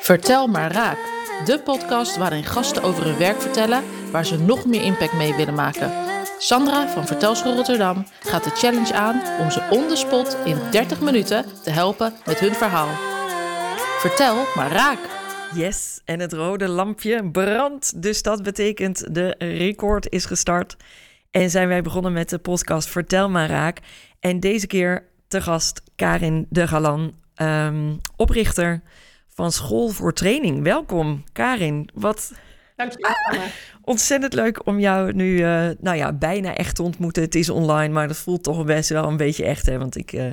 Vertel maar raak. De podcast waarin gasten over hun werk vertellen waar ze nog meer impact mee willen maken. Sandra van Vertelschool Rotterdam gaat de challenge aan om ze on the spot in 30 minuten te helpen met hun verhaal. Vertel maar raak. Yes, en het rode lampje brandt. Dus dat betekent de record is gestart. En zijn wij begonnen met de podcast Vertel maar raak. En deze keer te gast Karin de Galan, ehm, oprichter van School voor Training. Welkom, Karin. Wat Dankjewel. Ontzettend leuk om jou nu, eh, nou ja, bijna echt te ontmoeten. Het is online, maar dat voelt toch best wel een beetje echt, hè? Want ik, eh,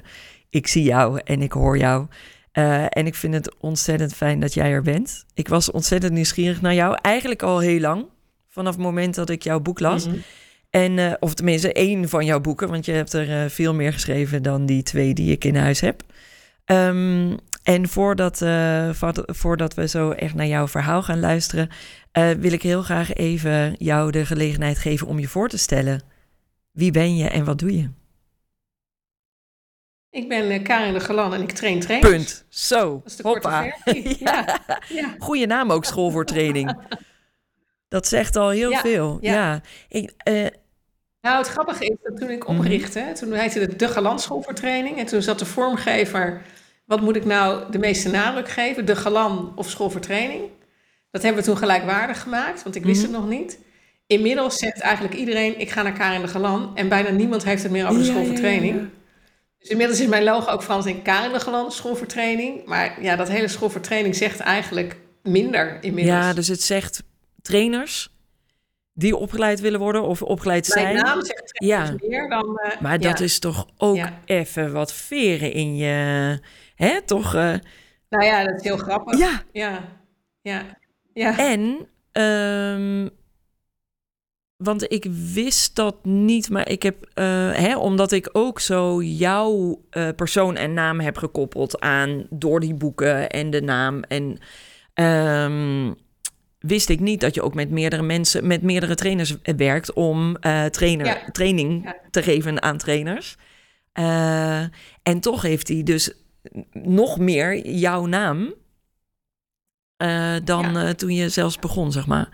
ik zie jou en ik hoor jou. Eh, en ik vind het ontzettend fijn dat jij er bent. Ik was ontzettend nieuwsgierig naar jou, eigenlijk al heel lang. Vanaf het moment dat ik jouw boek las. Mhm. En, eh, of tenminste één van jouw boeken, want je hebt er eh, veel meer geschreven dan die twee die ik in huis heb. Ehm, en voordat, eh, voordat- we zo echt naar jouw verhaal gaan luisteren, wil ik heel graag even jou de gelegenheid geven om je voor te stellen. Wie ben je en wat doe je? Ik ben Karin de Galan en ik train trainers. Punt. Zo. Dat is de Hoppa. ja. Ja. Goeie naam ook, School voor Training. Dat zegt al heel Ja, veel. Ja. ja. Ik, Nou, het grappige is dat toen ik Mhm. oprichtte, toen heette het De Galant School voor Training. En toen zat de vormgever, wat moet ik nou de meeste nadruk geven? De Galan of School voor Training? Dat hebben we toen gelijkwaardig gemaakt, want ik wist Mhm. het nog niet. Inmiddels zegt eigenlijk iedereen, ik ga naar Karin de Galan. En bijna niemand heeft het meer over de School voor ja, Training. ja. Dus inmiddels is mijn logo ook Frans in Karin de Galan, School voor Training. Maar ja, dat hele School voor Training zegt eigenlijk minder inmiddels. Ja, dus het zegt trainers die opgeleid willen worden of opgeleid Mijn zijn. naam zegt Ja. trouwens meer dan... eh, Maar dat is toch ook Ja. even wat veren in je. Hè, toch? eh, Nou ja, dat is heel grappig. ja. Ja, ja, ja. En. ehm, want ik wist dat niet, maar ik heb, eh, hè, omdat ik ook zo jouw persoon en naam heb gekoppeld aan door die boeken en de naam. En ehm, wist ik niet dat je ook met meerdere mensen, met meerdere trainers werkt om eh, trainer, Ja. training Ja. te geven aan trainers. Eh, en toch heeft hij dus nog meer jouw naam eh, dan Ja. toen je zelfs begon, zeg maar.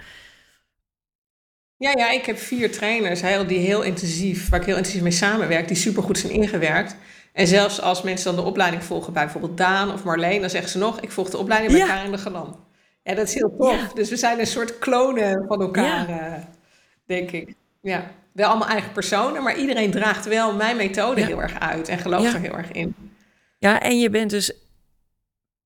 Ja, ja, ik heb vier trainers heel, die heel intensief, waar ik heel intensief mee samenwerk, die supergoed zijn ingewerkt. En zelfs als mensen dan de opleiding volgen bij bijvoorbeeld Daan of Marleen, dan zeggen ze nog, ik volg de opleiding bij. Karin de Galan. Ja, dat is heel tof. Ja. Dus we zijn een soort klonen van elkaar, eh, denk ik. Ja, wel allemaal eigen personen, maar iedereen draagt wel mijn methode Ja. heel erg uit en gelooft er heel erg in. Ja, en je bent dus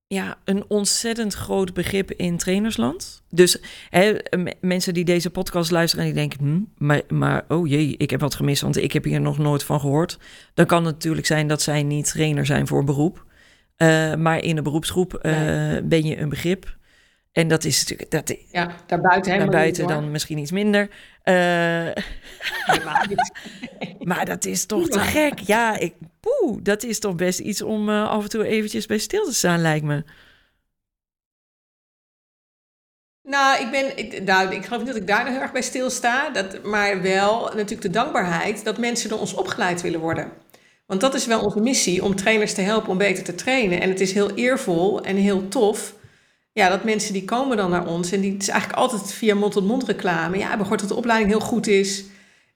ja, een ontzettend groot begrip in trainersland. Dus hè, mensen die deze podcast luisteren en die denken... Hm, maar, maar oh jee, ik heb wat gemist, want ik heb hier nog nooit van gehoord. Dan kan het natuurlijk zijn dat zij niet trainer zijn voor beroep. Eh, maar in een beroepsgroep eh, ben je een begrip. En dat is natuurlijk... Dat, Ja, daarbuiten helemaal Daarbuiten niet, dan misschien iets minder. Niet. maar dat is toch te gek. Ja, ik, poeh, dat is toch best iets om eh, af en toe eventjes bij stil te staan, lijkt me. Nou, ik ben, ik, nou, ik geloof niet dat ik daar heel erg bij stilsta. Dat, maar wel natuurlijk de dankbaarheid dat mensen door ons opgeleid willen worden. Want dat is wel onze missie, om trainers te helpen om beter te trainen. En het is heel eervol en heel tof. Ja, dat mensen die komen dan naar ons. En die, is eigenlijk altijd via mond-tot-mond reclame. Ja, we gehoord dat de opleiding heel goed is.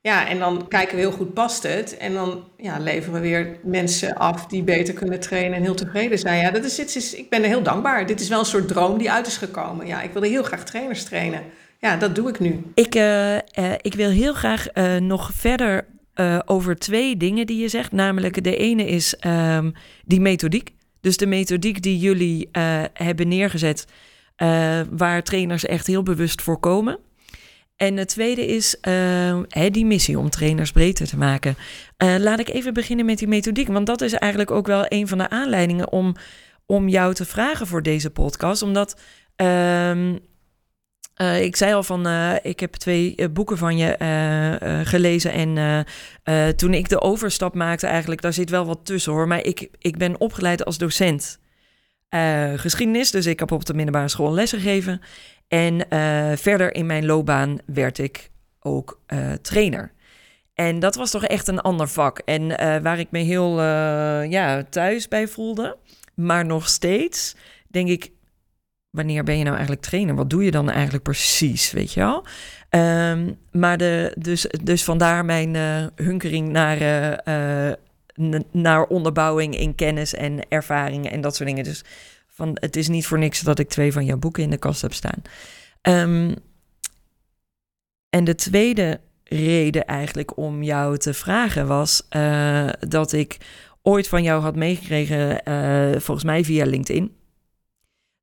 Ja, en dan kijken we heel goed, past het? En dan ja, leveren we weer mensen af die beter kunnen trainen en heel tevreden zijn. Ja, dat is, dit is, ik ben er heel dankbaar. Dit is wel een soort droom die uit is gekomen. Ja, ik wilde heel graag trainers trainen. Ja, dat doe ik nu. Ik, eh, eh, ik wil heel graag eh, nog verder over twee dingen die je zegt. Namelijk, de ene is ehm, die methodiek. Dus de methodiek die jullie eh, hebben neergezet, eh, waar trainers echt heel bewust voor komen. En het tweede is eh, die missie om trainers beter te maken. Laat ik even beginnen met die methodiek, want dat is eigenlijk ook wel een van de aanleidingen om, om jou te vragen voor deze podcast. Omdat eh, ik zei al van, eh, ik heb twee eh, boeken van je gelezen. En toen ik de overstap maakte, eigenlijk, daar zit wel wat tussen hoor. Maar ik, ik ben opgeleid als docent geschiedenis. Dus ik heb op de middelbare school lesgegeven. En eh, verder in mijn loopbaan werd ik ook trainer. En dat was toch echt een ander vak. En waar ik me heel ja, thuis bij voelde. Maar nog steeds denk ik, wanneer ben je nou eigenlijk trainer? Wat doe je dan eigenlijk precies, weet je wel? Ehm, maar de, dus, dus vandaar mijn uh, hunkering naar, naar onderbouwing in kennis en ervaringen en dat soort dingen. Dus van, het is niet voor niks dat ik twee van jouw boeken in de kast heb staan. Um, en de tweede reden eigenlijk om jou te vragen was dat ik ooit van jou had meegekregen, volgens mij via LinkedIn,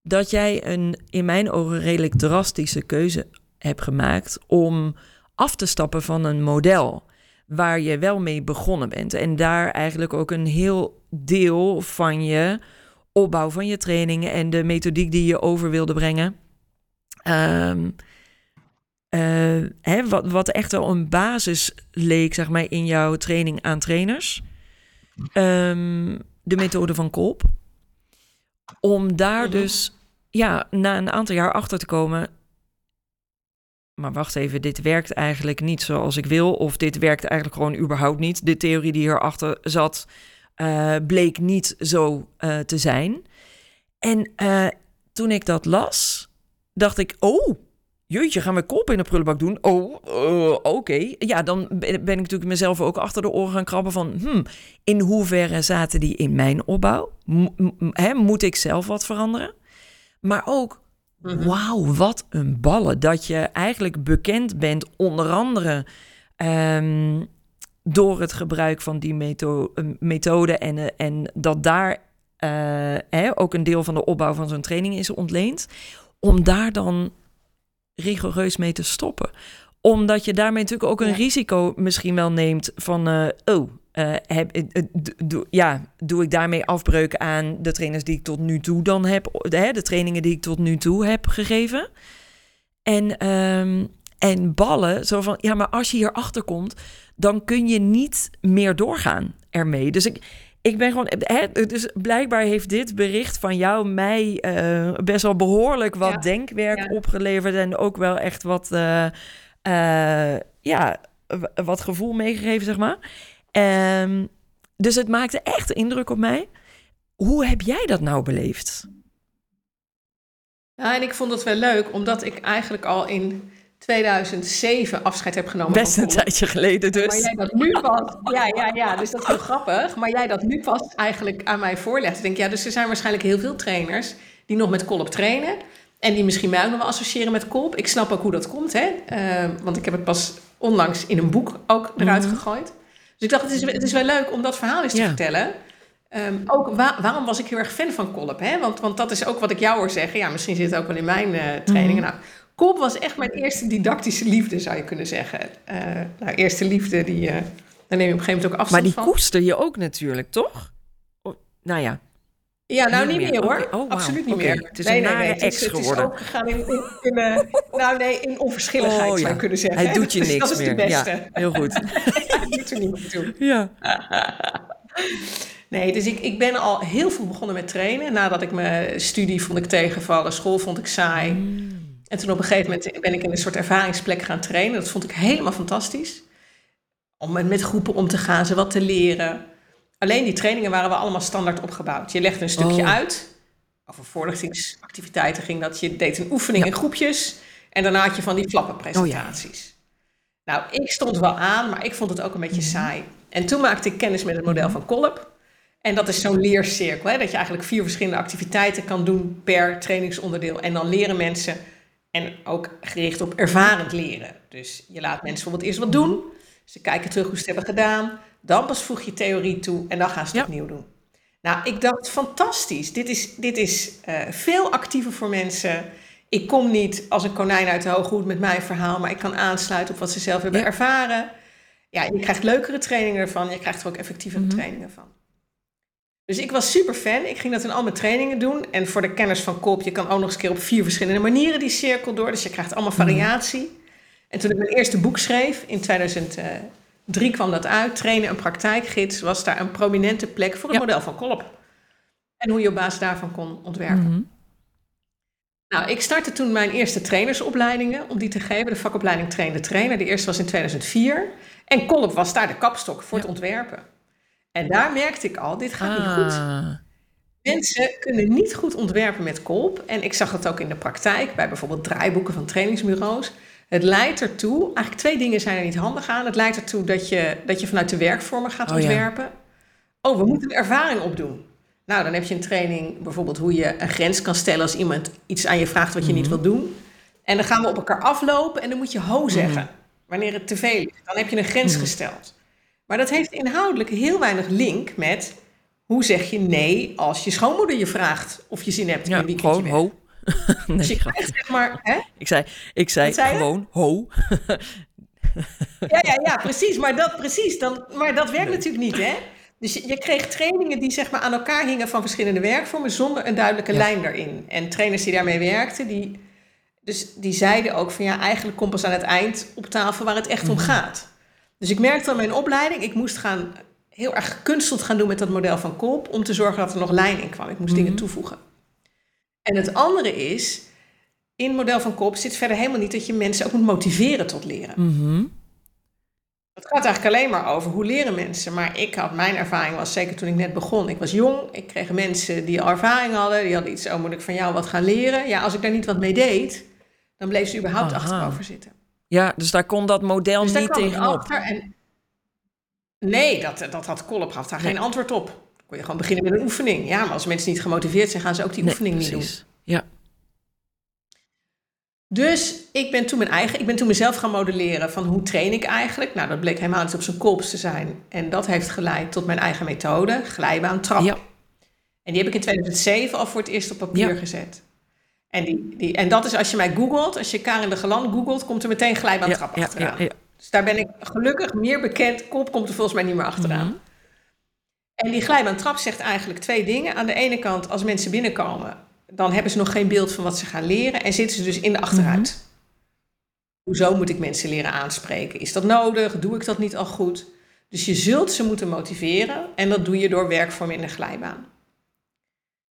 dat jij een in mijn ogen redelijk drastische keuze hebt gemaakt om af te stappen van een model waar je wel mee begonnen bent en daar eigenlijk ook een heel deel van je opbouw van je trainingen en de methodiek die je over wilde brengen. Um, uh, hè, wat, echt wel een basis leek, zeg maar, in jouw training aan trainers. Um, de methode van Kolp. Om daar mhm. dus, ja, na een aantal jaar achter te komen. Maar wacht even, dit werkt eigenlijk niet zoals ik wil. Of dit werkt eigenlijk gewoon überhaupt niet. De theorie die hierachter zat, uh, bleek niet zo uh, te zijn. En toen ik dat las, dacht ik, oh, Jeetje, gaan we kop in de prullenbak doen? Oh, uh, oké. Ja, dan ben ik natuurlijk mezelf ook achter de oren gaan krabben van... Hmm, in hoeverre zaten die in mijn opbouw? hè, moet ik zelf wat veranderen? Maar ook, mm wauw, wat een ballen. Dat je eigenlijk bekend bent, onder andere... Um, door het gebruik van die metho methode... en, uh, en dat daar uh, hè, ook een deel van de opbouw van zo'n training is ontleend... om daar dan rigoureus mee te stoppen. Omdat je daarmee natuurlijk ook een risico misschien wel neemt van, uh, oh, uh, heb, uh, do, ja, doe ik daarmee afbreuken aan de trainers die ik tot nu toe dan heb, de, de trainingen die ik tot nu toe heb gegeven. En, um, en ballen, zo van, ja, maar als je hierachter komt, dan kun je niet meer doorgaan ermee. Dus ik, ik ben gewoon. Hè, dus blijkbaar heeft dit bericht van jou mij uh, best wel behoorlijk wat denkwerk opgeleverd. En ook wel echt wat. Uh, uh, ja, wat gevoel meegegeven, zeg maar. Um, dus het maakte echt indruk op mij. Hoe heb jij dat nou beleefd? Ja, en ik vond het wel leuk, omdat ik eigenlijk al in 2007 afscheid heb genomen. Best een tijdje geleden dus. Maar jij dat nu pas, ja, ja, ja, dus dat is heel grappig. Maar jij dat nu pas eigenlijk aan mij voorlegt. Ik denk, ja, dus er zijn waarschijnlijk heel veel trainers die nog met kolp trainen. En die misschien mij ook nog wel associëren met kolp. Ik snap ook hoe dat komt, hè. Uh, want ik heb het pas onlangs in een boek ook eruit mm gegooid. Dus ik dacht, het is, het is wel leuk om dat verhaal eens te vertellen. Um, ook waarom was ik heel erg fan van kolp? Hè? Want, want dat is ook wat ik jou hoor zeggen. Ja, misschien zit het ook wel in mijn uh, trainingen. Mm Nou, Kop was echt mijn eerste didactische liefde, zou je kunnen zeggen. Uh, nou, eerste liefde, die, uh, daar neem je op een gegeven moment ook afstand Maar die van. koester je ook natuurlijk, toch? Oh, nou ja. Ja, nou niet meer, hoor. Okay. Oh, wow. Absoluut niet okay. meer. Het is nee, een nee, ex het, geworden. Het is ook gegaan in, in, in uh, nou nee, in onverschilligheid, oh, zou je kunnen zeggen. Hij doet je niks dat is meer. de beste. Ja, heel goed. Hij doet er niet meer toe. Ja. Nee, dus ik, ik ben al heel veel begonnen met trainen. Nadat ik mijn studie vond ik tegenvallen, school vond ik saai. Mm. En toen op een gegeven moment ben ik in een soort ervaringsplek gaan trainen. Dat vond ik helemaal fantastisch. Om met, groepen om te gaan, ze wat te leren. Alleen die trainingen waren we allemaal standaard opgebouwd. Je legde een stukje oh. uit. Over voorlichtingsactiviteiten ging dat. Je deed een oefening ja. in groepjes. En daarna had je van die flappenpresentaties. Oh, ja. Nou, ik stond wel aan, maar ik vond het ook een beetje saai. En toen maakte ik kennis met het model van Kolp. En dat is zo'n leercirkel. Hè? Dat je eigenlijk vier verschillende activiteiten kan doen per trainingsonderdeel. En dan leren mensen en ook gericht op ervarend leren. Dus je laat mensen bijvoorbeeld eerst wat doen. Ze kijken terug hoe ze het hebben gedaan. Dan pas voeg je theorie toe en dan gaan ze het ja. opnieuw doen. Nou, ik dacht fantastisch. Dit is, dit is uh, veel actiever voor mensen. Ik kom niet als een konijn uit de hoge hoed met mijn verhaal, maar ik kan aansluiten op wat ze zelf hebben ja. ervaren. Ja, je krijgt leukere trainingen ervan. Je krijgt er ook effectievere mm -hmm. trainingen van. Dus ik was super fan. Ik ging dat in al mijn trainingen doen. En voor de kenners van Kop, je kan ook nog eens een keer op vier verschillende manieren die cirkel door. Dus je krijgt allemaal mhm. variatie. En toen ik mijn eerste boek schreef, in 2003 kwam dat uit. Trainen een praktijkgids was daar een prominente plek voor het ja. model van Kolp. En hoe je op basis daarvan kon ontwerpen. Mm -hmm. Nou, ik startte toen mijn eerste trainersopleidingen om die te geven. De vakopleiding trainde trainer. De eerste was in 2004. En Kolp was daar de kapstok voor het ontwerpen. En daar merkte ik al, dit gaat niet goed. Ah. Mensen kunnen niet goed ontwerpen met kolp. En ik zag het ook in de praktijk, bij bijvoorbeeld draaiboeken van trainingsbureaus. Het leidt ertoe, eigenlijk twee dingen zijn er niet handig aan. Het leidt ertoe dat je, dat je vanuit de werkvormen gaat Oh ja. ontwerpen. Oh, we moeten ervaring opdoen. Nou, dan heb je een training, bijvoorbeeld hoe je een grens kan stellen als iemand iets aan je vraagt wat je niet Mhm. wil doen. En dan gaan we op elkaar aflopen en dan moet je ho zeggen, wanneer het te veel is. Dan heb je een grens Mhm. gesteld. Maar dat heeft inhoudelijk heel weinig link met hoe zeg je nee als je schoonmoeder je vraagt of je zin hebt in Ja, een weekendje gewoon weg. ho. nee, Dus je krijgt zeg maar, hè? Ik zei, ik zei, je? gewoon ho. Ja, ja, ja, precies. Maar dat, precies, dan, maar dat werkt natuurlijk niet, hè? Dus je, je kreeg trainingen die zeg maar aan elkaar hingen van verschillende werkvormen zonder een duidelijke Ja. lijn daarin. En trainers die daarmee werkten, die, dus die zeiden ook van ja, eigenlijk komt pas aan het eind op tafel waar het echt om Mhm. gaat. Dus ik merkte aan mijn opleiding, ik moest gaan heel erg gekunsteld gaan doen met dat model van Kolp om te zorgen dat er nog lijn in kwam. Ik moest dingen Mhm. toevoegen. En het andere is, in het model van Kolp zit verder helemaal niet dat je mensen ook moet motiveren tot leren. Mhm. Het gaat eigenlijk alleen maar over hoe leren mensen. Maar ik had, mijn ervaring was zeker toen ik net begon. Ik was jong, ik kreeg mensen die al ervaring hadden. Die hadden iets, oh moet ik van jou wat gaan leren? Ja, als ik daar niet wat mee deed, dan bleef ze überhaupt Aha. achterover zitten. Ja, dus daar kon dat model Dus niet tegenop. en... Nee, dat, dat had Kolp gaf daar geen antwoord op. Dan kon je gewoon beginnen met een oefening. Ja, maar als mensen niet gemotiveerd zijn, gaan ze ook die Nee, oefening niet doen. Ja. Dus ik ben toen mijn eigen, ik ben toen mezelf gaan modelleren van hoe train ik eigenlijk. Nou, dat bleek helemaal niet op zijn kolps te zijn. En dat heeft geleid tot mijn eigen methode, glijbaan trap. Ja. En die heb ik in 2007 al voor het eerst op papier Ja. gezet. En, die, die, en dat is als je mij googelt, als je Karin de Geland googelt, komt er meteen glijbaan Ja, achteraan. ja, ja. Dus daar ben ik gelukkig meer bekend. Kop komt er volgens mij niet meer achteraan. Mhm. En die glijbaan trap zegt eigenlijk twee dingen. Aan de ene kant, als mensen binnenkomen, dan hebben ze nog geen beeld van wat ze gaan leren en zitten ze dus in de achteruit. Hoezo moet ik mensen leren aanspreken? Is dat nodig? Doe ik dat niet al goed? Dus je zult ze moeten motiveren en dat doe je door werkvorm in de glijbaan.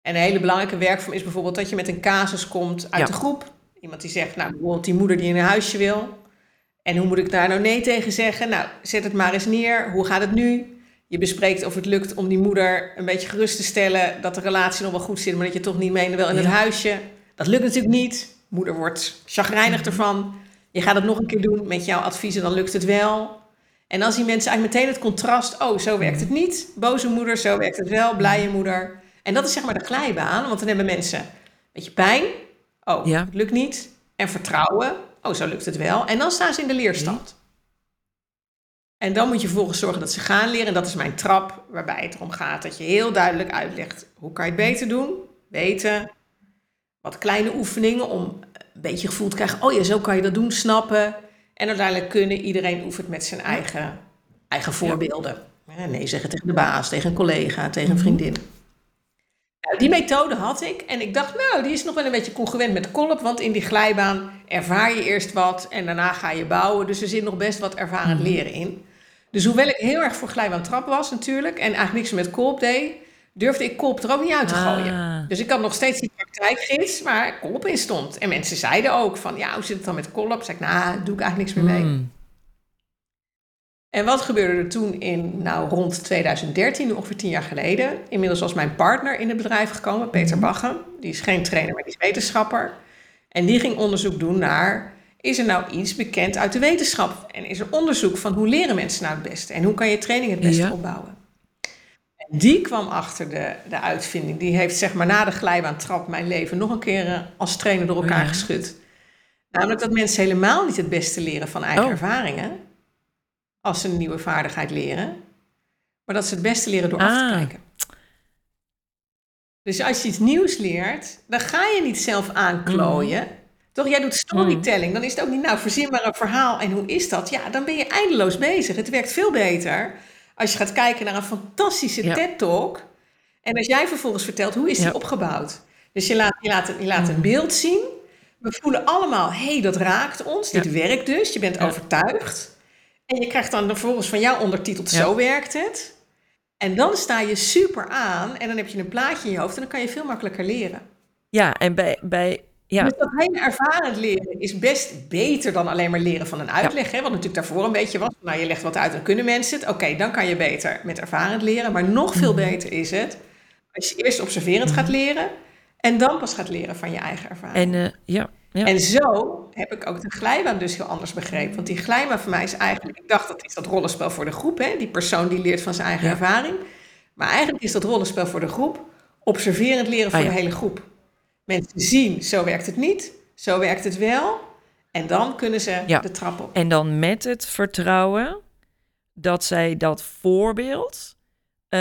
En een hele belangrijke werkvorm is bijvoorbeeld dat je met een casus komt uit Ja. de groep. Iemand die zegt, nou bijvoorbeeld die moeder die in een huisje wil. En hoe moet ik daar nou nee tegen zeggen? Nou, zet het maar eens neer. Hoe gaat het nu? Je bespreekt of het lukt om die moeder een beetje gerust te stellen dat de relatie nog wel goed zit, maar dat je toch niet mee wil in het huisje. Dat lukt natuurlijk niet. Moeder wordt chagrijnig ervan. Je gaat het nog een keer doen met jouw adviezen, dan lukt het wel. En dan zien mensen eigenlijk meteen het contrast. Oh, zo werkt het niet. Boze moeder, zo werkt het wel. Blije moeder. En dat is zeg maar de glijbaan, want dan hebben mensen een beetje pijn. Oh, Ja. het lukt niet. En vertrouwen. Oh, zo lukt het wel. En dan staan ze in de leerstand. En dan moet je vervolgens zorgen dat ze gaan leren. En dat is mijn trap, waarbij het erom gaat dat je heel duidelijk uitlegt hoe kan je het beter doen. Weten. Wat kleine oefeningen om een beetje gevoel te krijgen. Oh ja, zo kan je dat doen, snappen. En uiteindelijk kunnen. Iedereen oefent met zijn eigen, eigen voorbeelden. Ja, Nee zeggen tegen de baas, tegen een collega, tegen een vriendin. Die methode had ik en ik dacht, nou, die is nog wel een beetje congruent met Kolp, want in die glijbaan ervaar je eerst wat en daarna ga je bouwen. Dus er zit nog best wat ervarend leren in. Dus hoewel ik heel erg voor glijbaan trap was natuurlijk en eigenlijk niks met Kolp deed, durfde ik Kolp er ook niet uit te gooien. Ah. Dus ik had nog steeds die praktijkgids waar Kolp in stond. En mensen zeiden ook van, ja, hoe zit het dan met Kolp? Zeg ik, nou, doe ik eigenlijk niks meer mee. Mm. En wat gebeurde er toen in, nou rond 2013, nu ongeveer tien jaar geleden? Inmiddels was mijn partner in het bedrijf gekomen, Peter Baggen. Die is geen trainer, maar die is wetenschapper. En die ging onderzoek doen naar, is er nou iets bekend uit de wetenschap? En is er onderzoek van hoe leren mensen nou het beste? En hoe kan je training het beste Ja. opbouwen? En die kwam achter de, de uitvinding. Die heeft zeg maar na de glijbaantrap mijn leven nog een keer eh, als trainer door elkaar Ja. geschud. Namelijk dat mensen helemaal niet het beste leren van eigen Oh. ervaringen als ze een nieuwe vaardigheid leren, maar dat ze het beste leren door af te Ah. kijken. Dus als je iets nieuws leert, dan ga je niet zelf aanklooien. Toch, jij doet storytelling, dan is het ook niet, nou, verzin maar een verhaal en hoe is dat? Ja, dan ben je eindeloos bezig. Het werkt veel beter als je gaat kijken naar een fantastische Ja. TED-talk. En als jij vervolgens vertelt, hoe is die Ja. opgebouwd? Dus je laat, je laat, je laat een beeld zien. We voelen allemaal, hé, hey, dat raakt ons. Dit werkt dus. Je bent overtuigd. En je krijgt dan vervolgens van jou ondertiteld, Ja. zo werkt het. En dan sta je super aan en dan heb je een plaatje in je hoofd en dan kan je veel makkelijker leren. Ja, en bij, bij Ja. Dus dat hele ervarend leren is best beter dan alleen maar leren van een uitleg. Hè? Wat natuurlijk daarvoor een beetje was. Nou, je legt wat uit, dan kunnen mensen het. Oké, dan kan je beter met ervarend leren. Maar nog veel Mhm. beter is het als je eerst observerend gaat leren en dan pas gaat leren van je eigen ervaring. En eh, ja, ja. En zo heb ik ook de glijbaan dus heel anders begrepen. Want die glijbaan voor mij is eigenlijk, ik dacht dat is dat rollenspel voor de groep, hè? die persoon die leert van zijn eigen Ja. ervaring. Maar eigenlijk is dat rollenspel voor de groep observerend leren voor Ah, ja. de hele groep. Mensen zien, zo werkt het niet, zo werkt het wel. En dan kunnen ze de trap op. En dan met het vertrouwen dat zij dat voorbeeld eh,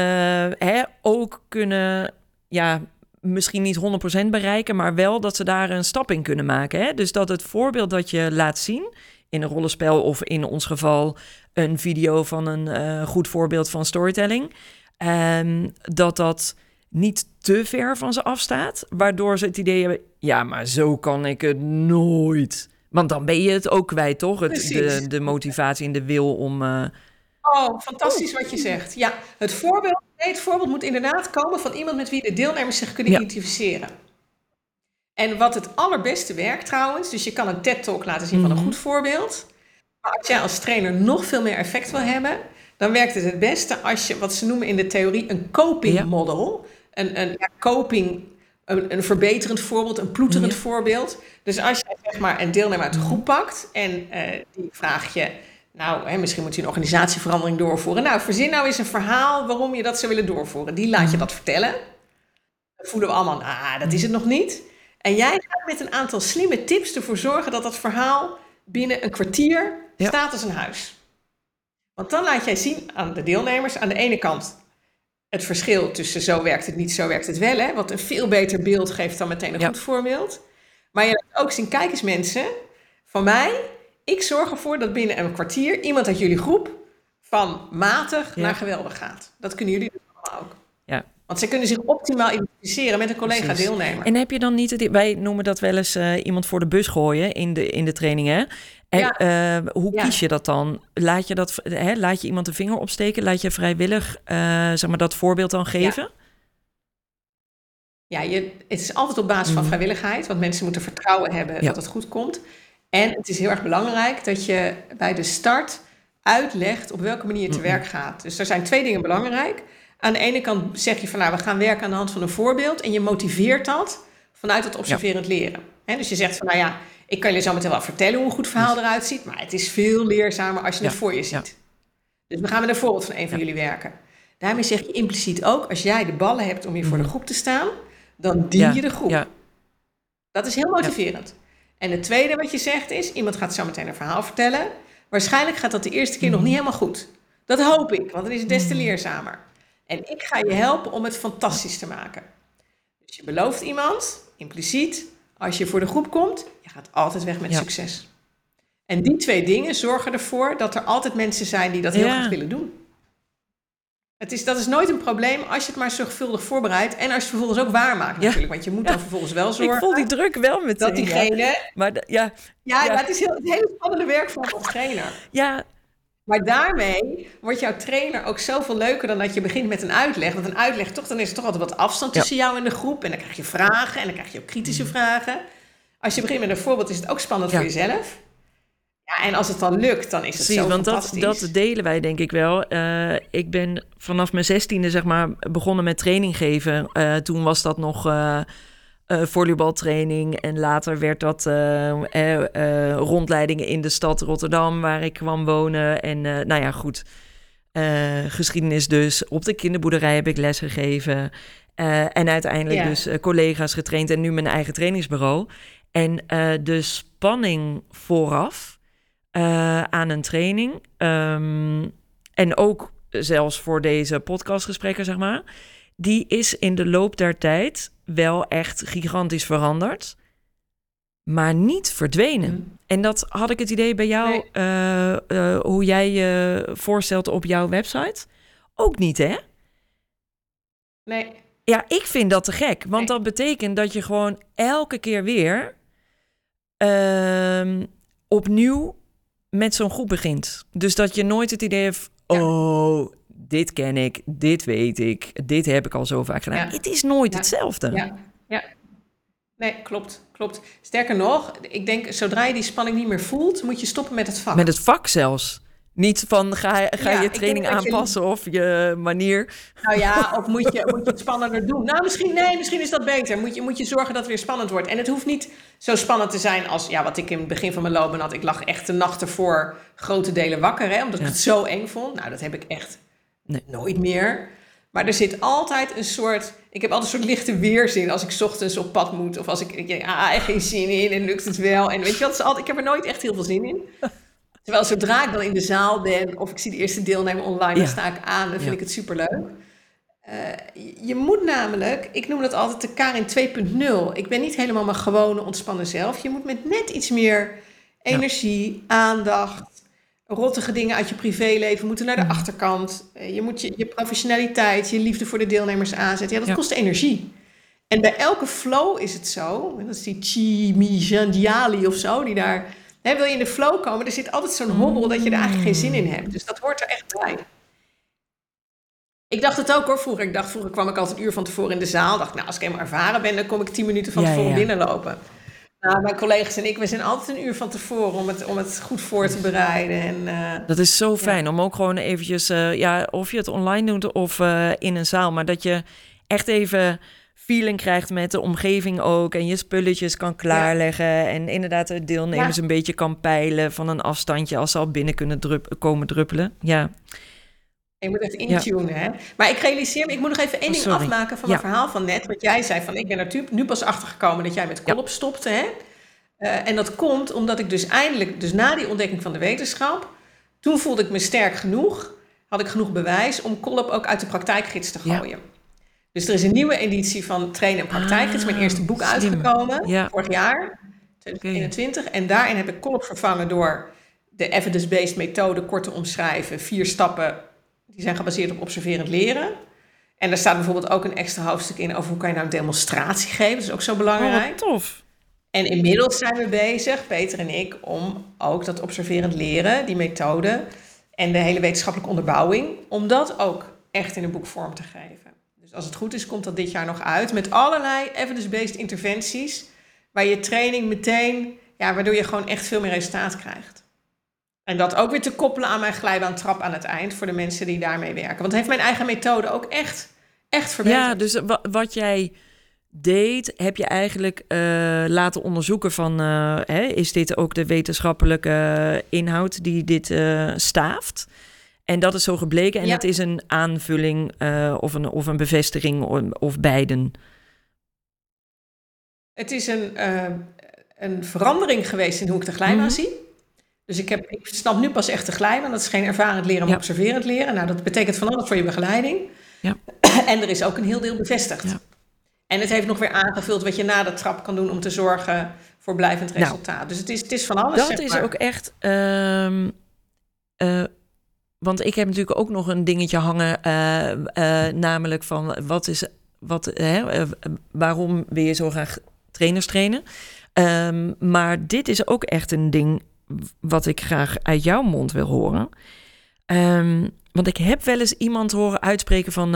hè, ook kunnen, ja, misschien niet 100% bereiken, maar wel dat ze daar een stap in kunnen maken. Hè? Dus dat het voorbeeld dat je laat zien in een rollenspel of in ons geval een video van een eh, goed voorbeeld van storytelling, ehm, dat dat niet te ver van ze afstaat, waardoor ze het idee hebben, ja, maar zo kan ik het nooit. Want dan ben je het ook kwijt, toch? Het, de, de motivatie en de wil om. eh, Oh, fantastisch wat je zegt. Ja, het voorbeeld, het voorbeeld moet inderdaad komen van iemand met wie de deelnemers zich kunnen Ja. identificeren. En wat het allerbeste werkt trouwens, dus je kan een TED-talk laten zien van een Mhm. goed voorbeeld. Maar als jij als trainer nog veel meer effect wil hebben, dan werkt het het beste als je wat ze noemen in de theorie een coping Ja. model. Een, een ja, coping, een, een verbeterend voorbeeld, een ploeterend Ja. voorbeeld. Dus als je zeg maar een deelnemer uit de groep pakt en eh, die vraag je, nou, hè, misschien moet je een organisatieverandering doorvoeren. Nou, verzin nou eens een verhaal waarom je dat zou willen doorvoeren. Die laat je dat vertellen. Dan voelen we allemaal, ah, dat is het nog niet. En jij gaat met een aantal slimme tips ervoor zorgen dat dat verhaal binnen een kwartier Ja. staat als een huis. Want dan laat jij zien aan de deelnemers, aan de ene kant het verschil tussen zo werkt het niet, zo werkt het wel. Hè? Wat een veel beter beeld geeft dan meteen een Ja. goed voorbeeld. Maar je laat ook zien, kijk eens mensen, van mij, ik zorg ervoor dat binnen een kwartier iemand uit jullie groep van matig Ja. naar geweldig gaat. Dat kunnen jullie dus allemaal ook. Ja. Want zij kunnen zich optimaal identificeren met een collega-deelnemer. En heb je dan niet wij noemen dat wel eens eh, iemand voor de bus gooien in de, in de trainingen. En Ja. eh, hoe Ja. kies je dat dan? Laat je, dat, hè, laat je iemand de vinger opsteken? Laat je vrijwillig eh, zeg maar, dat voorbeeld dan geven? Ja, je, het is altijd op basis van Mhm. vrijwilligheid, want mensen moeten vertrouwen hebben Ja. dat het goed komt. En het is heel erg belangrijk dat je bij de start uitlegt op welke manier je te werk gaat. Dus er zijn twee dingen belangrijk. Aan de ene kant zeg je van nou, we gaan werken aan de hand van een voorbeeld en je motiveert dat vanuit het observerend leren. Dus je zegt van nou ja, ik kan je zo meteen wel vertellen hoe een goed verhaal eruit ziet, maar het is veel leerzamer als je het voor je ja. ziet. Dus we gaan met een voorbeeld van een van jullie werken. Daarmee zeg je impliciet ook, als jij de ballen hebt om hier voor de groep te staan, dan dien je de groep. Dat is heel motiverend. En het tweede wat je zegt is, iemand gaat zo meteen een verhaal vertellen. Waarschijnlijk gaat dat de eerste keer nog niet helemaal goed. Dat hoop ik, want dan is het des te leerzamer. En ik ga je helpen om het fantastisch te maken. Dus je belooft iemand, impliciet, als je voor de groep komt, je gaat altijd weg met Ja. succes. En die twee dingen zorgen ervoor dat er altijd mensen zijn die dat heel Ja. goed willen doen. Het is, dat is nooit een probleem als je het maar zorgvuldig voorbereidt. En als je het vervolgens ook waarmaakt Ja. natuurlijk. Want je moet dan vervolgens wel zorgen Ik voel die druk wel meteen. dat diegene... Maar ja, Ja, Ja. het is heel, het hele spannende werk voor een trainer. ja, Maar daarmee wordt jouw trainer ook zoveel leuker dan dat je begint met een uitleg. Want een uitleg, toch, dan is er toch altijd wat afstand Ja. tussen jou en de groep. En dan krijg je vragen en dan krijg je ook kritische vragen. Als je begint met een voorbeeld, is het ook spannend Ja. voor jezelf. Ja, en als het dan lukt, dan is het Precies, zo want dat, dat delen wij denk ik wel. Eh, ik ben vanaf mijn zestiende zeg maar begonnen met training geven. Eh, toen was dat nog eh, volleybaltraining en later werd dat rondleidingen in de stad Rotterdam waar ik kwam wonen. En nou ja, goed. Geschiedenis dus. Op de kinderboerderij heb ik les gegeven. En uiteindelijk Ja. dus collega's getraind en nu mijn eigen trainingsbureau. En de spanning vooraf eh, aan een training. ehm, en ook zelfs voor deze podcastgesprekken, zeg maar. Die is in de loop der tijd wel echt gigantisch veranderd. Maar niet verdwenen. Mm. En dat had ik het idee bij jou, Nee. eh, eh, hoe jij je voorstelt op jouw website. Ook niet, hè? Nee, Ja, ik vind dat te gek. Want Nee. dat betekent dat je gewoon elke keer weer ehm, opnieuw met zo'n groep begint. Dus dat je nooit het idee hebt, Ja. oh, dit ken ik, dit weet ik, dit heb ik al zo vaak gedaan. Ja. Het is nooit Ja. hetzelfde. ja, ja. Nee, klopt, klopt. Sterker nog, ik denk zodra je die spanning niet meer voelt, moet je stoppen met het vak. Met het vak zelfs. Niet van ga, ga Ja, je training je- aanpassen of je manier. Nou ja, of moet je, moet je het spannender doen? Nou, misschien, nee, misschien is dat beter. Moet je, moet je zorgen dat het weer spannend wordt. En het hoeft niet zo spannend te zijn als ja, wat ik in het begin van mijn loopbaan had. Ik lag echt de nacht ervoor grote delen wakker, hè, omdat Ja. ik het zo eng vond. Nou, dat heb ik echt Nee. nooit meer. Maar er zit altijd een soort... Ik heb altijd een soort lichte weerzin als ik 's ochtends op pad moet. Of als ik, ik denk, ah, geen zin in en lukt het wel. En weet je wat, altijd, ik heb er nooit echt heel veel zin in. Terwijl zodra ik dan in de zaal ben of ik zie de eerste deelnemer online, dan sta ik aan en vind ik het superleuk. Eh, je- moet namelijk, ik noem dat altijd de Karin 2.0. Ik ben niet helemaal mijn gewone ontspannen zelf. Je moet met net iets meer energie, aandacht, rottige dingen uit je privéleven moeten naar de Mhm. achterkant. Eh, Je moet je, je professionaliteit, je liefde voor de deelnemers aanzetten. Ja, dat Ja. kost energie. En bij elke flow is het zo, dat is die Chimijandiali of zo, die daar... Wil je in de flow komen, er zit altijd zo'n hobbel dat je er eigenlijk geen zin in hebt. Dus dat hoort er echt bij. Ik dacht het ook hoor vroeger. Ik dacht vroeger kwam ik altijd een uur van tevoren in de zaal. Dacht, nou, als ik helemaal ervaren ben, dan kom ik tien minuten van tevoren ja. binnenlopen. Nou, mijn collega's en ik, we zijn altijd een uur van tevoren om het, om het goed voor te bereiden. En, eh, Dat is zo fijn om ook gewoon eventjes, eh, ja, of je het online doet of eh, in een zaal, maar dat je echt even feeling krijgt met de omgeving ook en je spulletjes kan klaarleggen en inderdaad de deelnemers Ja. een beetje kan peilen van een afstandje als ze al binnen kunnen drup- komen druppelen. Ja, je moet Ja. intunen. Hè? Maar ik realiseer me, ik moet nog even één Oh, ding afmaken van Ja. mijn verhaal van net. Wat jij zei van, ik ben er tu- nu pas achter gekomen dat jij met Ja. kolop stopte. Hè? Eh, en dat komt omdat ik dus eindelijk, dus na die ontdekking van de wetenschap, toen voelde ik me sterk genoeg, had ik genoeg bewijs om kolop ook uit de praktijkgids te Ja. gooien. Dus er is een nieuwe editie van Trainen en Praktijkgids, mijn Ah, eerste boek slim. uitgekomen, Ja. vorig jaar, 2021. En daarin heb ik kolop vervangen door de evidence-based methode kort te omschrijven. Vier stappen, die zijn gebaseerd op observerend leren. En daar staat bijvoorbeeld ook een extra hoofdstuk in over hoe kan je nou een demonstratie geven. Dat is ook zo oh, belangrijk. wat tof. En inmiddels zijn we bezig, Peter en ik, om ook dat observerend leren, die methode en de hele wetenschappelijke onderbouwing, om dat ook echt in een boek vorm te geven. Dus als het goed is, komt dat dit jaar nog uit met allerlei evidence-based interventies, waar je training meteen, ja, waardoor je gewoon echt veel meer resultaat krijgt. En dat ook weer te koppelen aan mijn glijbaantrap aan het eind voor de mensen die daarmee werken. Want heeft mijn eigen methode ook echt, echt verbeterd. Ja, dus wa- wat jij deed, heb je eigenlijk eh, laten onderzoeken van, eh, hè, is dit ook de wetenschappelijke inhoud die dit eh, staaft? En dat is zo gebleken en Ja. het is een aanvulling eh, of, een, of een bevestiging of, of beiden. Het is een, eh, een verandering geweest in hoe ik de glijbaan Mhm. zie. Dus ik, heb, ik snap nu pas echt de glijbaan. Dat is geen ervarend leren, maar Ja. observerend leren. Nou, dat betekent van alles voor je begeleiding. Ja. En er is ook een heel deel bevestigd. Ja. En het heeft nog weer aangevuld wat je na de trap kan doen om te zorgen voor blijvend Nou, resultaat. dus het is, het is van alles. Dat zeg is ook echt. ehm, eh, want ik heb natuurlijk ook nog een dingetje hangen, eh, eh, namelijk van wat is, wat, hè, eh, waarom wil je zo graag trainers trainen? Ehm, maar dit is ook echt een ding wat ik graag uit jouw mond wil horen. Ehm, want ik heb wel eens iemand horen uitspreken van.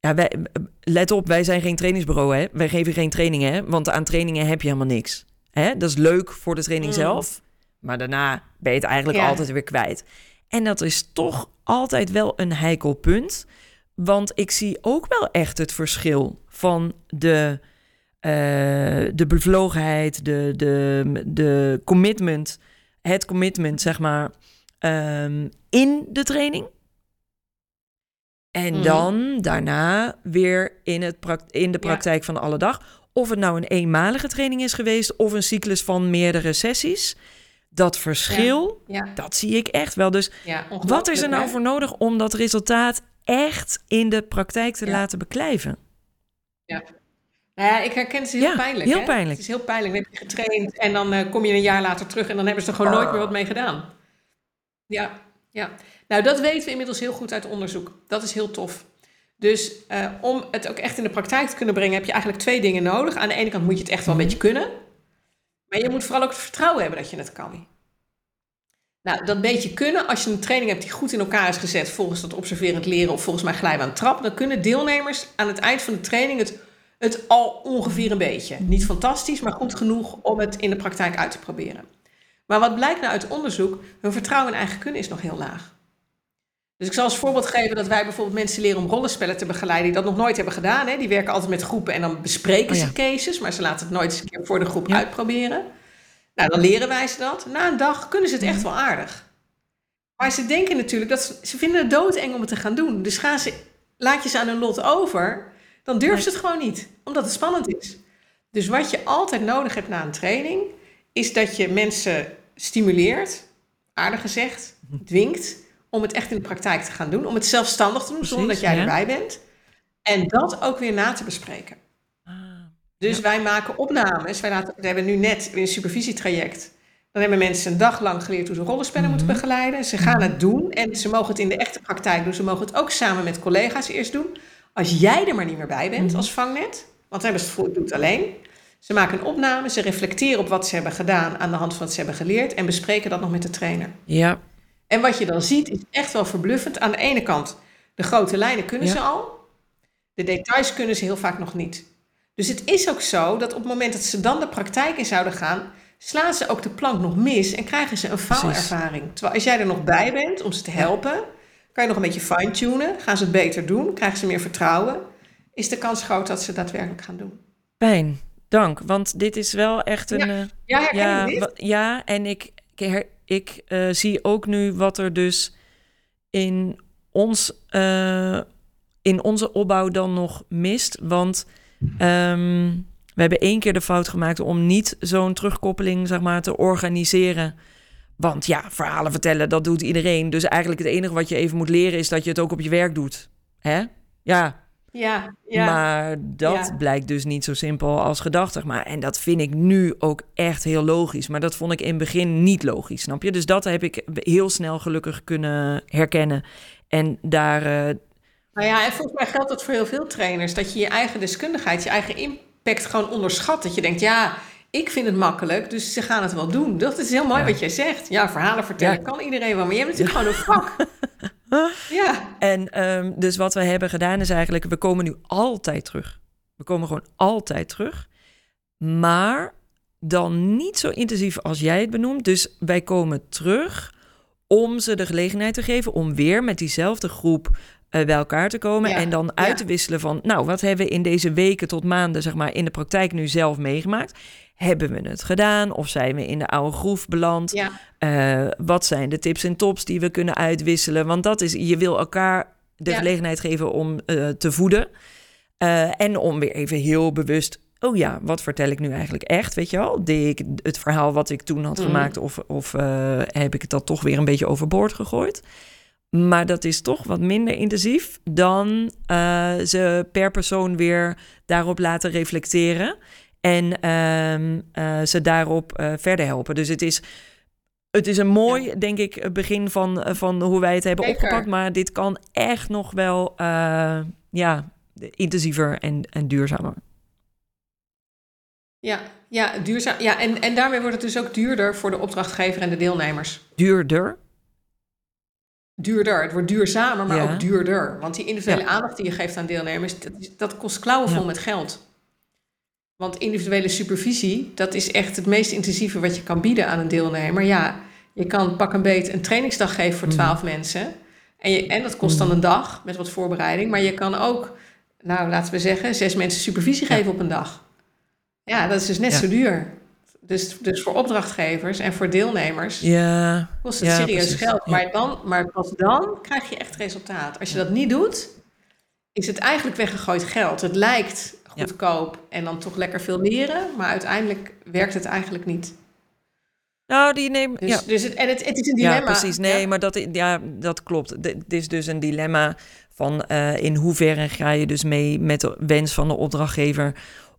ja, wij, let op, wij zijn geen trainingsbureau, hè? Wij geven geen trainingen, hè? Want aan trainingen heb je helemaal niks. Hè? Dat is leuk voor de training Mm. zelf, maar daarna ben je het eigenlijk Ja. altijd weer kwijt. En dat is toch altijd wel een heikel punt, want ik zie ook wel echt het verschil van de, eh, de bevlogenheid, de, de, de commitment, het commitment, zeg maar, ehm, in de training. En Mhm. dan daarna weer in, het in de Ja. praktijk van alle dag. Of het nou een eenmalige training is geweest of een cyclus van meerdere sessies. Dat verschil, Ja, dat zie ik echt wel. Dus ja, wat is er nou hè? voor nodig om dat resultaat echt in de praktijk te Ja. laten beklijven? Nou ja, ik herken het is heel Ja, pijnlijk. heel hè? pijnlijk. Het is heel pijnlijk. Dan heb je getraind en dan eh, kom je een jaar later terug en dan hebben ze er gewoon nooit meer wat mee gedaan. Ja, ja. Nou, dat weten we inmiddels heel goed uit onderzoek. Dat is heel tof. Dus eh, om het ook echt in de praktijk te kunnen brengen, heb je eigenlijk twee dingen nodig. Aan de ene kant moet je het echt wel een beetje kunnen. Maar je moet vooral ook het vertrouwen hebben dat je het kan. Nou, dat beetje kunnen, als je een training hebt die goed in elkaar is gezet volgens dat observerend leren of volgens mijn glijbaan trap, dan kunnen deelnemers aan het eind van de training het, het al ongeveer een beetje. Niet fantastisch, maar goed genoeg om het in de praktijk uit te proberen. Maar wat blijkt nou uit onderzoek? Hun vertrouwen in eigen kunnen is nog heel laag. Dus ik zal als voorbeeld geven dat wij bijvoorbeeld mensen leren om rollenspellen te begeleiden die dat nog nooit hebben gedaan. Hè. Die werken altijd met groepen en dan bespreken Oh ja. ze cases, maar ze laten het nooit eens een keer voor de groep uitproberen. Nou, dan leren wij ze dat. Na een dag kunnen ze het echt wel aardig. Maar ze denken natuurlijk dat ze, ze vinden het doodeng om het te gaan doen. Dus gaan ze, laat je ze aan hun lot over, dan durven ze het gewoon niet, omdat het spannend is. Dus wat je altijd nodig hebt na een training, is dat je mensen stimuleert, aardig gezegd, dwingt, om het echt in de praktijk te gaan doen. Om het zelfstandig te doen, Precies, zonder dat jij ja. erbij bent. En dat ook weer na te bespreken. Ah, Dus wij maken opnames. Wij laten, we hebben nu net in een supervisietraject. Dan hebben mensen een dag lang geleerd hoe ze rollenspellen moeten begeleiden. Ze gaan het doen en ze mogen het in de echte praktijk doen. Ze mogen het ook samen met collega's eerst doen. Als jij er maar niet meer bij bent als vangnet, want dan hebben ze het gevoel, ik doe het alleen. Ze maken een opname, ze reflecteren op wat ze hebben gedaan aan de hand van wat ze hebben geleerd en bespreken dat nog met de trainer. ja, En wat je dan ziet is echt wel verbluffend. Aan de ene kant, de grote lijnen kunnen Ja. ze al. De details kunnen ze heel vaak nog niet. Dus het is ook zo dat op het moment dat ze dan de praktijk in zouden gaan, slaan ze ook de plank nog mis en krijgen ze een faalervaring. Terwijl als jij er nog bij bent om ze te helpen, kan je nog een beetje fine-tunen. Gaan ze het beter doen, krijgen ze meer vertrouwen. Is de kans groot dat ze daadwerkelijk gaan doen. fijn. Dank, want dit is wel echt een... Ja, eh, Ja, herken ja, ja, en ik, ik, her- ik eh, zie ook nu wat er dus in, ons, eh, in onze opbouw dan nog mist. Want ehm, we hebben één keer de fout gemaakt om niet zo'n terugkoppeling zeg maar, te organiseren. Want ja, verhalen vertellen, dat doet iedereen. Dus eigenlijk het enige wat je even moet leren is dat je het ook op je werk doet. Hè? Ja, Ja, ja. maar dat Ja. blijkt dus niet zo simpel als gedacht. zeg Maar. En dat vind ik nu ook echt heel logisch. Maar dat vond ik in het begin niet logisch, snap je? Dus dat heb ik heel snel gelukkig kunnen herkennen. En daar, eh, Nou ja, en volgens mij geldt dat voor heel veel trainers. Dat je je eigen deskundigheid, je eigen impact gewoon onderschat. Dat je denkt, ja, ik vind het makkelijk, dus ze gaan het wel doen. Dat is heel mooi Ja. wat jij zegt. Ja, verhalen vertellen Ja. kan iedereen wel, maar je hebt natuurlijk gewoon een vak. ja, En ehm, dus wat we hebben gedaan is eigenlijk, we komen nu altijd terug. We komen gewoon altijd terug. Maar dan niet zo intensief als jij het benoemt. Dus wij komen terug om ze de gelegenheid te geven om weer met diezelfde groep bij elkaar te komen. Ja, En dan uit ja. te wisselen van, nou, wat hebben we in deze weken tot maanden, zeg maar, in de praktijk nu zelf meegemaakt? Hebben we het gedaan? Of zijn we in de oude groef beland? ja, Eh, wat zijn de tips en tops die we kunnen uitwisselen? Want dat is, je wil elkaar de gelegenheid geven om eh, te voeden. Eh, en om weer even heel bewust, oh ja, wat vertel ik nu eigenlijk echt? Weet je wel, deed ik het verhaal wat ik toen had Mhm. gemaakt, of, of eh, heb ik het dat toch weer een beetje overboord gegooid? Maar dat is toch wat minder intensief dan eh, ze per persoon weer daarop laten reflecteren. En ehm, eh, ze daarop eh, verder helpen. Dus het is, het is een mooi, denk ik, begin van, van hoe wij het hebben opgepakt. Maar dit kan echt nog wel ja, intensiever en, en duurzamer. ja, ja, duurzaam. Ja, en, en daarmee wordt het dus ook duurder voor de opdrachtgever en de deelnemers. Duurder. Duurder. Het wordt duurzamer, maar Ja. ook duurder. Want die individuele Ja. aandacht die je geeft aan deelnemers, dat, is- dat kost klauwenvol Ja. met geld. Want individuele supervisie, dat is echt het meest intensieve wat je kan bieden aan een deelnemer. Ja, je kan pak een beet een trainingsdag geven voor Mhm. twaalf mensen. En, je, en dat kost dan een dag met wat voorbereiding. Maar je kan ook, nou laten we zeggen, zes mensen supervisie geven op een dag. Ja, dat is dus net zo duur. Dus, dus voor opdrachtgevers en voor deelnemers Ja, kost het Ja, serieus precies. geld. Ja. Maar, dan, maar pas dan krijg je echt resultaat. Als je dat niet doet, is het eigenlijk weggegooid geld. Het lijkt goedkoop en dan toch lekker veel leren, maar uiteindelijk werkt het eigenlijk niet. nou die neem. Dus, ja. dus het, en het, het is een dilemma. Ja, precies. Nee, Ja. maar dat, ja, dat klopt. Het is dus een dilemma van eh, in hoeverre ga je dus mee met de wens van de opdrachtgever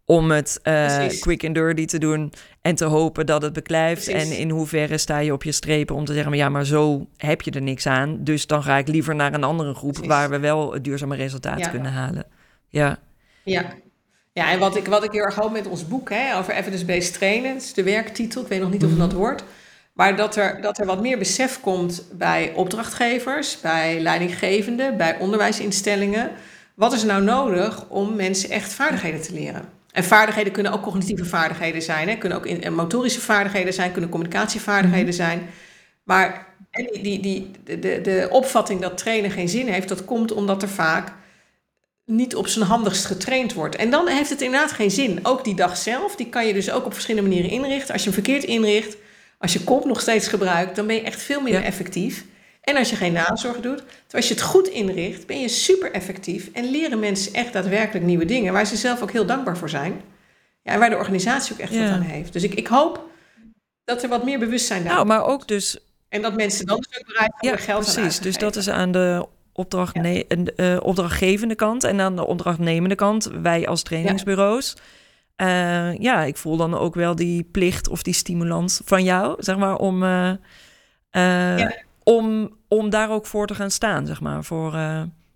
om het eh, quick and dirty te doen en te hopen dat het beklijft. Precies. En in hoeverre sta je op je strepen om te zeggen, maar ja, maar zo heb je er niks aan. Dus dan ga ik liever naar een andere groep Precies. waar we wel het duurzame resultaat Ja. kunnen halen. Ja, Ja. Ja, en wat ik, wat ik heel erg hoop met ons boek hè, over evidence-based trainen, is de werktitel, ik weet nog niet of het dat wordt, maar dat er, dat er wat meer besef komt bij opdrachtgevers, bij leidinggevenden, bij onderwijsinstellingen, wat is er nou nodig om mensen echt vaardigheden te leren? En vaardigheden kunnen ook cognitieve vaardigheden zijn, hè? kunnen ook in, motorische vaardigheden zijn, kunnen communicatievaardigheden mhm. zijn. Maar die, die, die, de, de, de opvatting dat trainen geen zin heeft, dat komt omdat er vaak niet op zijn handigst getraind wordt. En dan heeft het inderdaad geen zin. Ook die dag zelf, die kan je dus ook op verschillende manieren inrichten. Als je hem verkeerd inricht, als je kop nog steeds gebruikt, dan ben je echt veel minder effectief. En als je geen nazorg doet, terwijl als je het goed inricht, ben je super effectief en leren mensen echt daadwerkelijk nieuwe dingen, waar ze zelf ook heel dankbaar voor zijn. Ja, en waar de organisatie ook echt wat aan heeft. Dus ik, ik hoop dat er wat meer bewustzijn daar Nou, maar ook dus... En dat mensen dan dus ook bereid zijn ja, geld precies. Dus dat is aan de opdracht ja. uh, opdrachtgevende kant en aan de opdrachtnemende kant, wij als trainingsbureaus. Ja. Uh, ja, ik voel dan ook wel die plicht of die stimulans van jou, zeg maar, om, uh, ja. Om, om daar ook voor te gaan staan, zeg maar. Voor,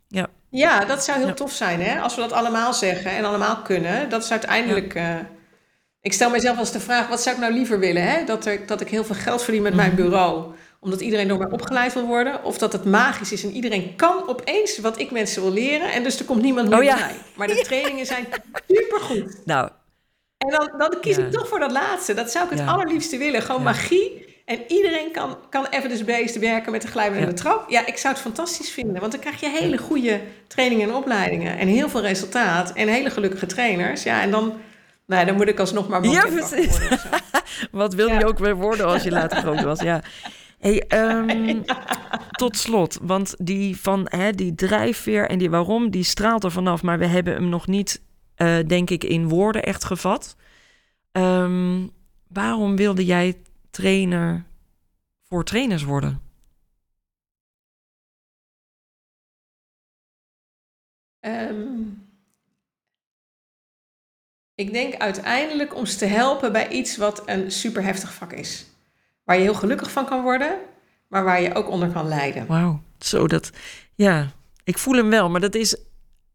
ja. ja, dat zou heel tof zijn, hè? Als we dat allemaal zeggen en allemaal kunnen. Dat is uiteindelijk. ik stel mezelf als de vraag: wat zou ik nou liever willen? Hè? Dat, er, dat ik heel veel geld verdien met mijn mhm. bureau omdat iedereen door mij opgeleid wil worden. Of dat het magisch is en iedereen kan opeens wat ik mensen wil leren. En dus er komt niemand meer oh, ja. bij. Maar de trainingen zijn supergoed. Nou. En dan, dan kies ik toch voor dat laatste. Dat zou ik het allerliefste willen. Gewoon magie. En iedereen kan, kan evidence-based werken met de glijdende trap. Ja, ik zou het fantastisch vinden. Want dan krijg je hele goede trainingen en opleidingen. En heel veel resultaat. En hele gelukkige trainers. Ja, en dan... Nou, dan moet ik alsnog maar ja, precies. Wat wil je ook weer worden als je later groot was? Ja. Hey, um, tot slot, want die van hè, die drijfveer en die waarom, die straalt er vanaf, maar we hebben hem nog niet, uh, denk ik, in woorden echt gevat. Um, waarom wilde jij trainer voor trainers worden? Um, ik denk uiteindelijk om ze te helpen bij iets wat een super heftig vak is. Waar je heel gelukkig van kan worden, maar waar je ook onder kan lijden. Wauw, zo dat, ja, ik voel hem wel, maar dat is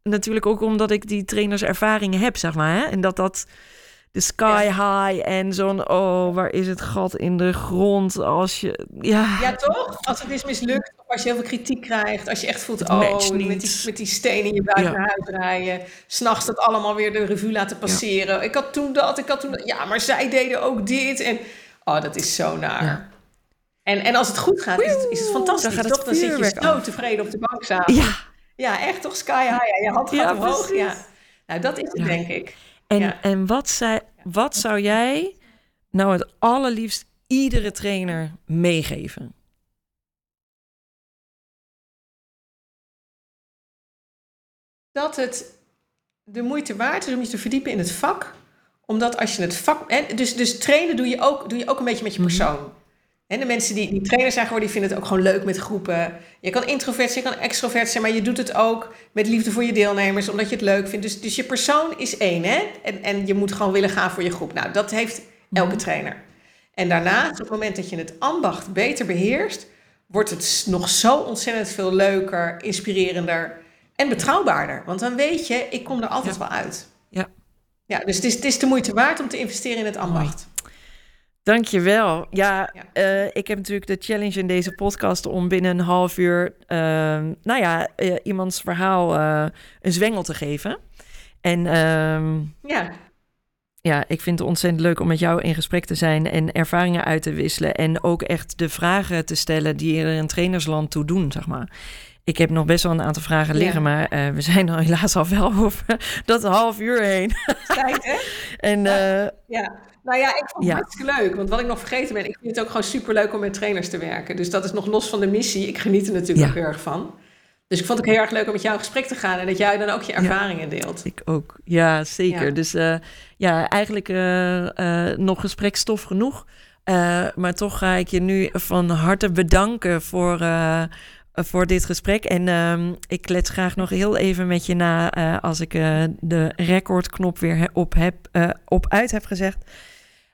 natuurlijk ook omdat ik die trainerservaringen heb, zeg maar. Hè? En dat dat de sky high en zo'n, oh, waar is het gat in de grond als je, ja. Ja, toch? Als het is mislukt, of als je heel veel kritiek krijgt, als je echt voelt, oh, met die, met die steen in je buik ja. naar huis rijden, s'nachts dat allemaal weer de revue laten passeren. Ik had toen dat, ik had toen dat, ja, maar zij deden ook dit en Oh, dat is zo naar. En, en als het goed gaat, is het, is het fantastisch. Dan, toch? dan zit je zo tevreden op de bank samen. Ja. Ja, echt toch sky high. Je hand gaat ja, omhoog. Ja. Nou, dat is het, denk ik. En, en wat, zei, wat zou jij nou het allerliefst iedere trainer meegeven? Dat het de moeite waard is om je te verdiepen in het vak omdat als je het vak. Hè, dus, dus trainen doe je, ook, doe je ook een beetje met je mhm. persoon. En de mensen die, die trainer zijn geworden, die vinden het ook gewoon leuk met groepen. Je kan introvert zijn, je kan extrovert zijn, maar je doet het ook met liefde voor je deelnemers, omdat je het leuk vindt. Dus, dus je persoon is één, hè? En, en je moet gewoon willen gaan voor je groep. Nou, dat heeft elke mhm. trainer. En daarna, op het moment dat je het ambacht beter beheerst, wordt het nog zo ontzettend veel leuker, inspirerender en betrouwbaarder. Want dan weet je, ik kom er altijd wel uit. Ja. Ja, dus het is, het is de moeite waard om te investeren in het ambacht. Dankjewel. Ja, ja. Uh, ik heb natuurlijk de challenge in deze podcast om binnen een half uur, uh, nou ja, uh, iemands verhaal eh, een zwengel te geven. En ehm, ja. ja, ik vind het ontzettend leuk om met jou in gesprek te zijn en ervaringen uit te wisselen. En ook echt de vragen te stellen die er in trainersland toe doen, zeg maar. Ik heb nog best wel een aantal vragen liggen, maar uh, we zijn al helaas al wel over dat half uur heen. Hè? en, uh, ja. Nou ja, ik vond het ja. hartstikke leuk. Want wat ik nog vergeten ben, ik vind het ook gewoon super leuk om met trainers te werken. Dus dat is nog los van de missie. Ik geniet er natuurlijk ja. ook heel erg van. Dus ik vond het heel erg leuk om met jou in gesprek te gaan en dat jij dan ook je ervaringen deelt. Ik ook, ja, zeker. Dus uh, ja, eigenlijk nog gesprekstof genoeg. maar toch ga ik je nu van harte bedanken voor eh, voor dit gesprek. En uh, ik klets graag nog heel even met je na uh, als ik uh, de recordknop weer op, heb, op uit heb gezegd.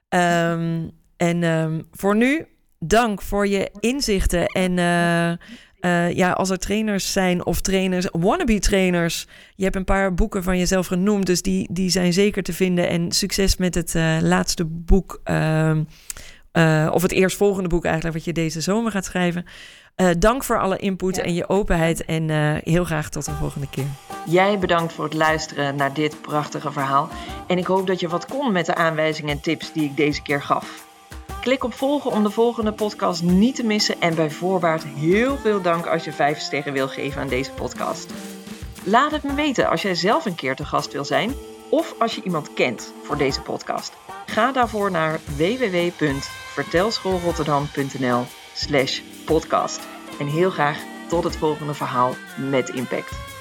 Um, en um, voor nu, dank voor je inzichten. En ja, als er trainers zijn of trainers, wannabe trainers. Je hebt een paar boeken van jezelf genoemd, dus die, die zijn zeker te vinden. En succes met het laatste boek. Of het eerstvolgende boek eigenlijk, wat je deze zomer gaat schrijven. Uh, dank voor alle input en je openheid. En uh, heel graag tot de volgende keer. Jij bedankt voor het luisteren naar dit prachtige verhaal. En ik hoop dat je wat kon met de aanwijzingen en tips die ik deze keer gaf. Klik op volgen om de volgende podcast niet te missen. En bij voorbaat heel veel dank als je 5 sterren wil geven aan deze podcast. Laat het me weten als jij zelf een keer te gast wil zijn. Of als je iemand kent voor deze podcast. Ga daarvoor naar www.vertelschoolrotterdam.nl slash podcast. En heel graag tot het volgende verhaal met impact.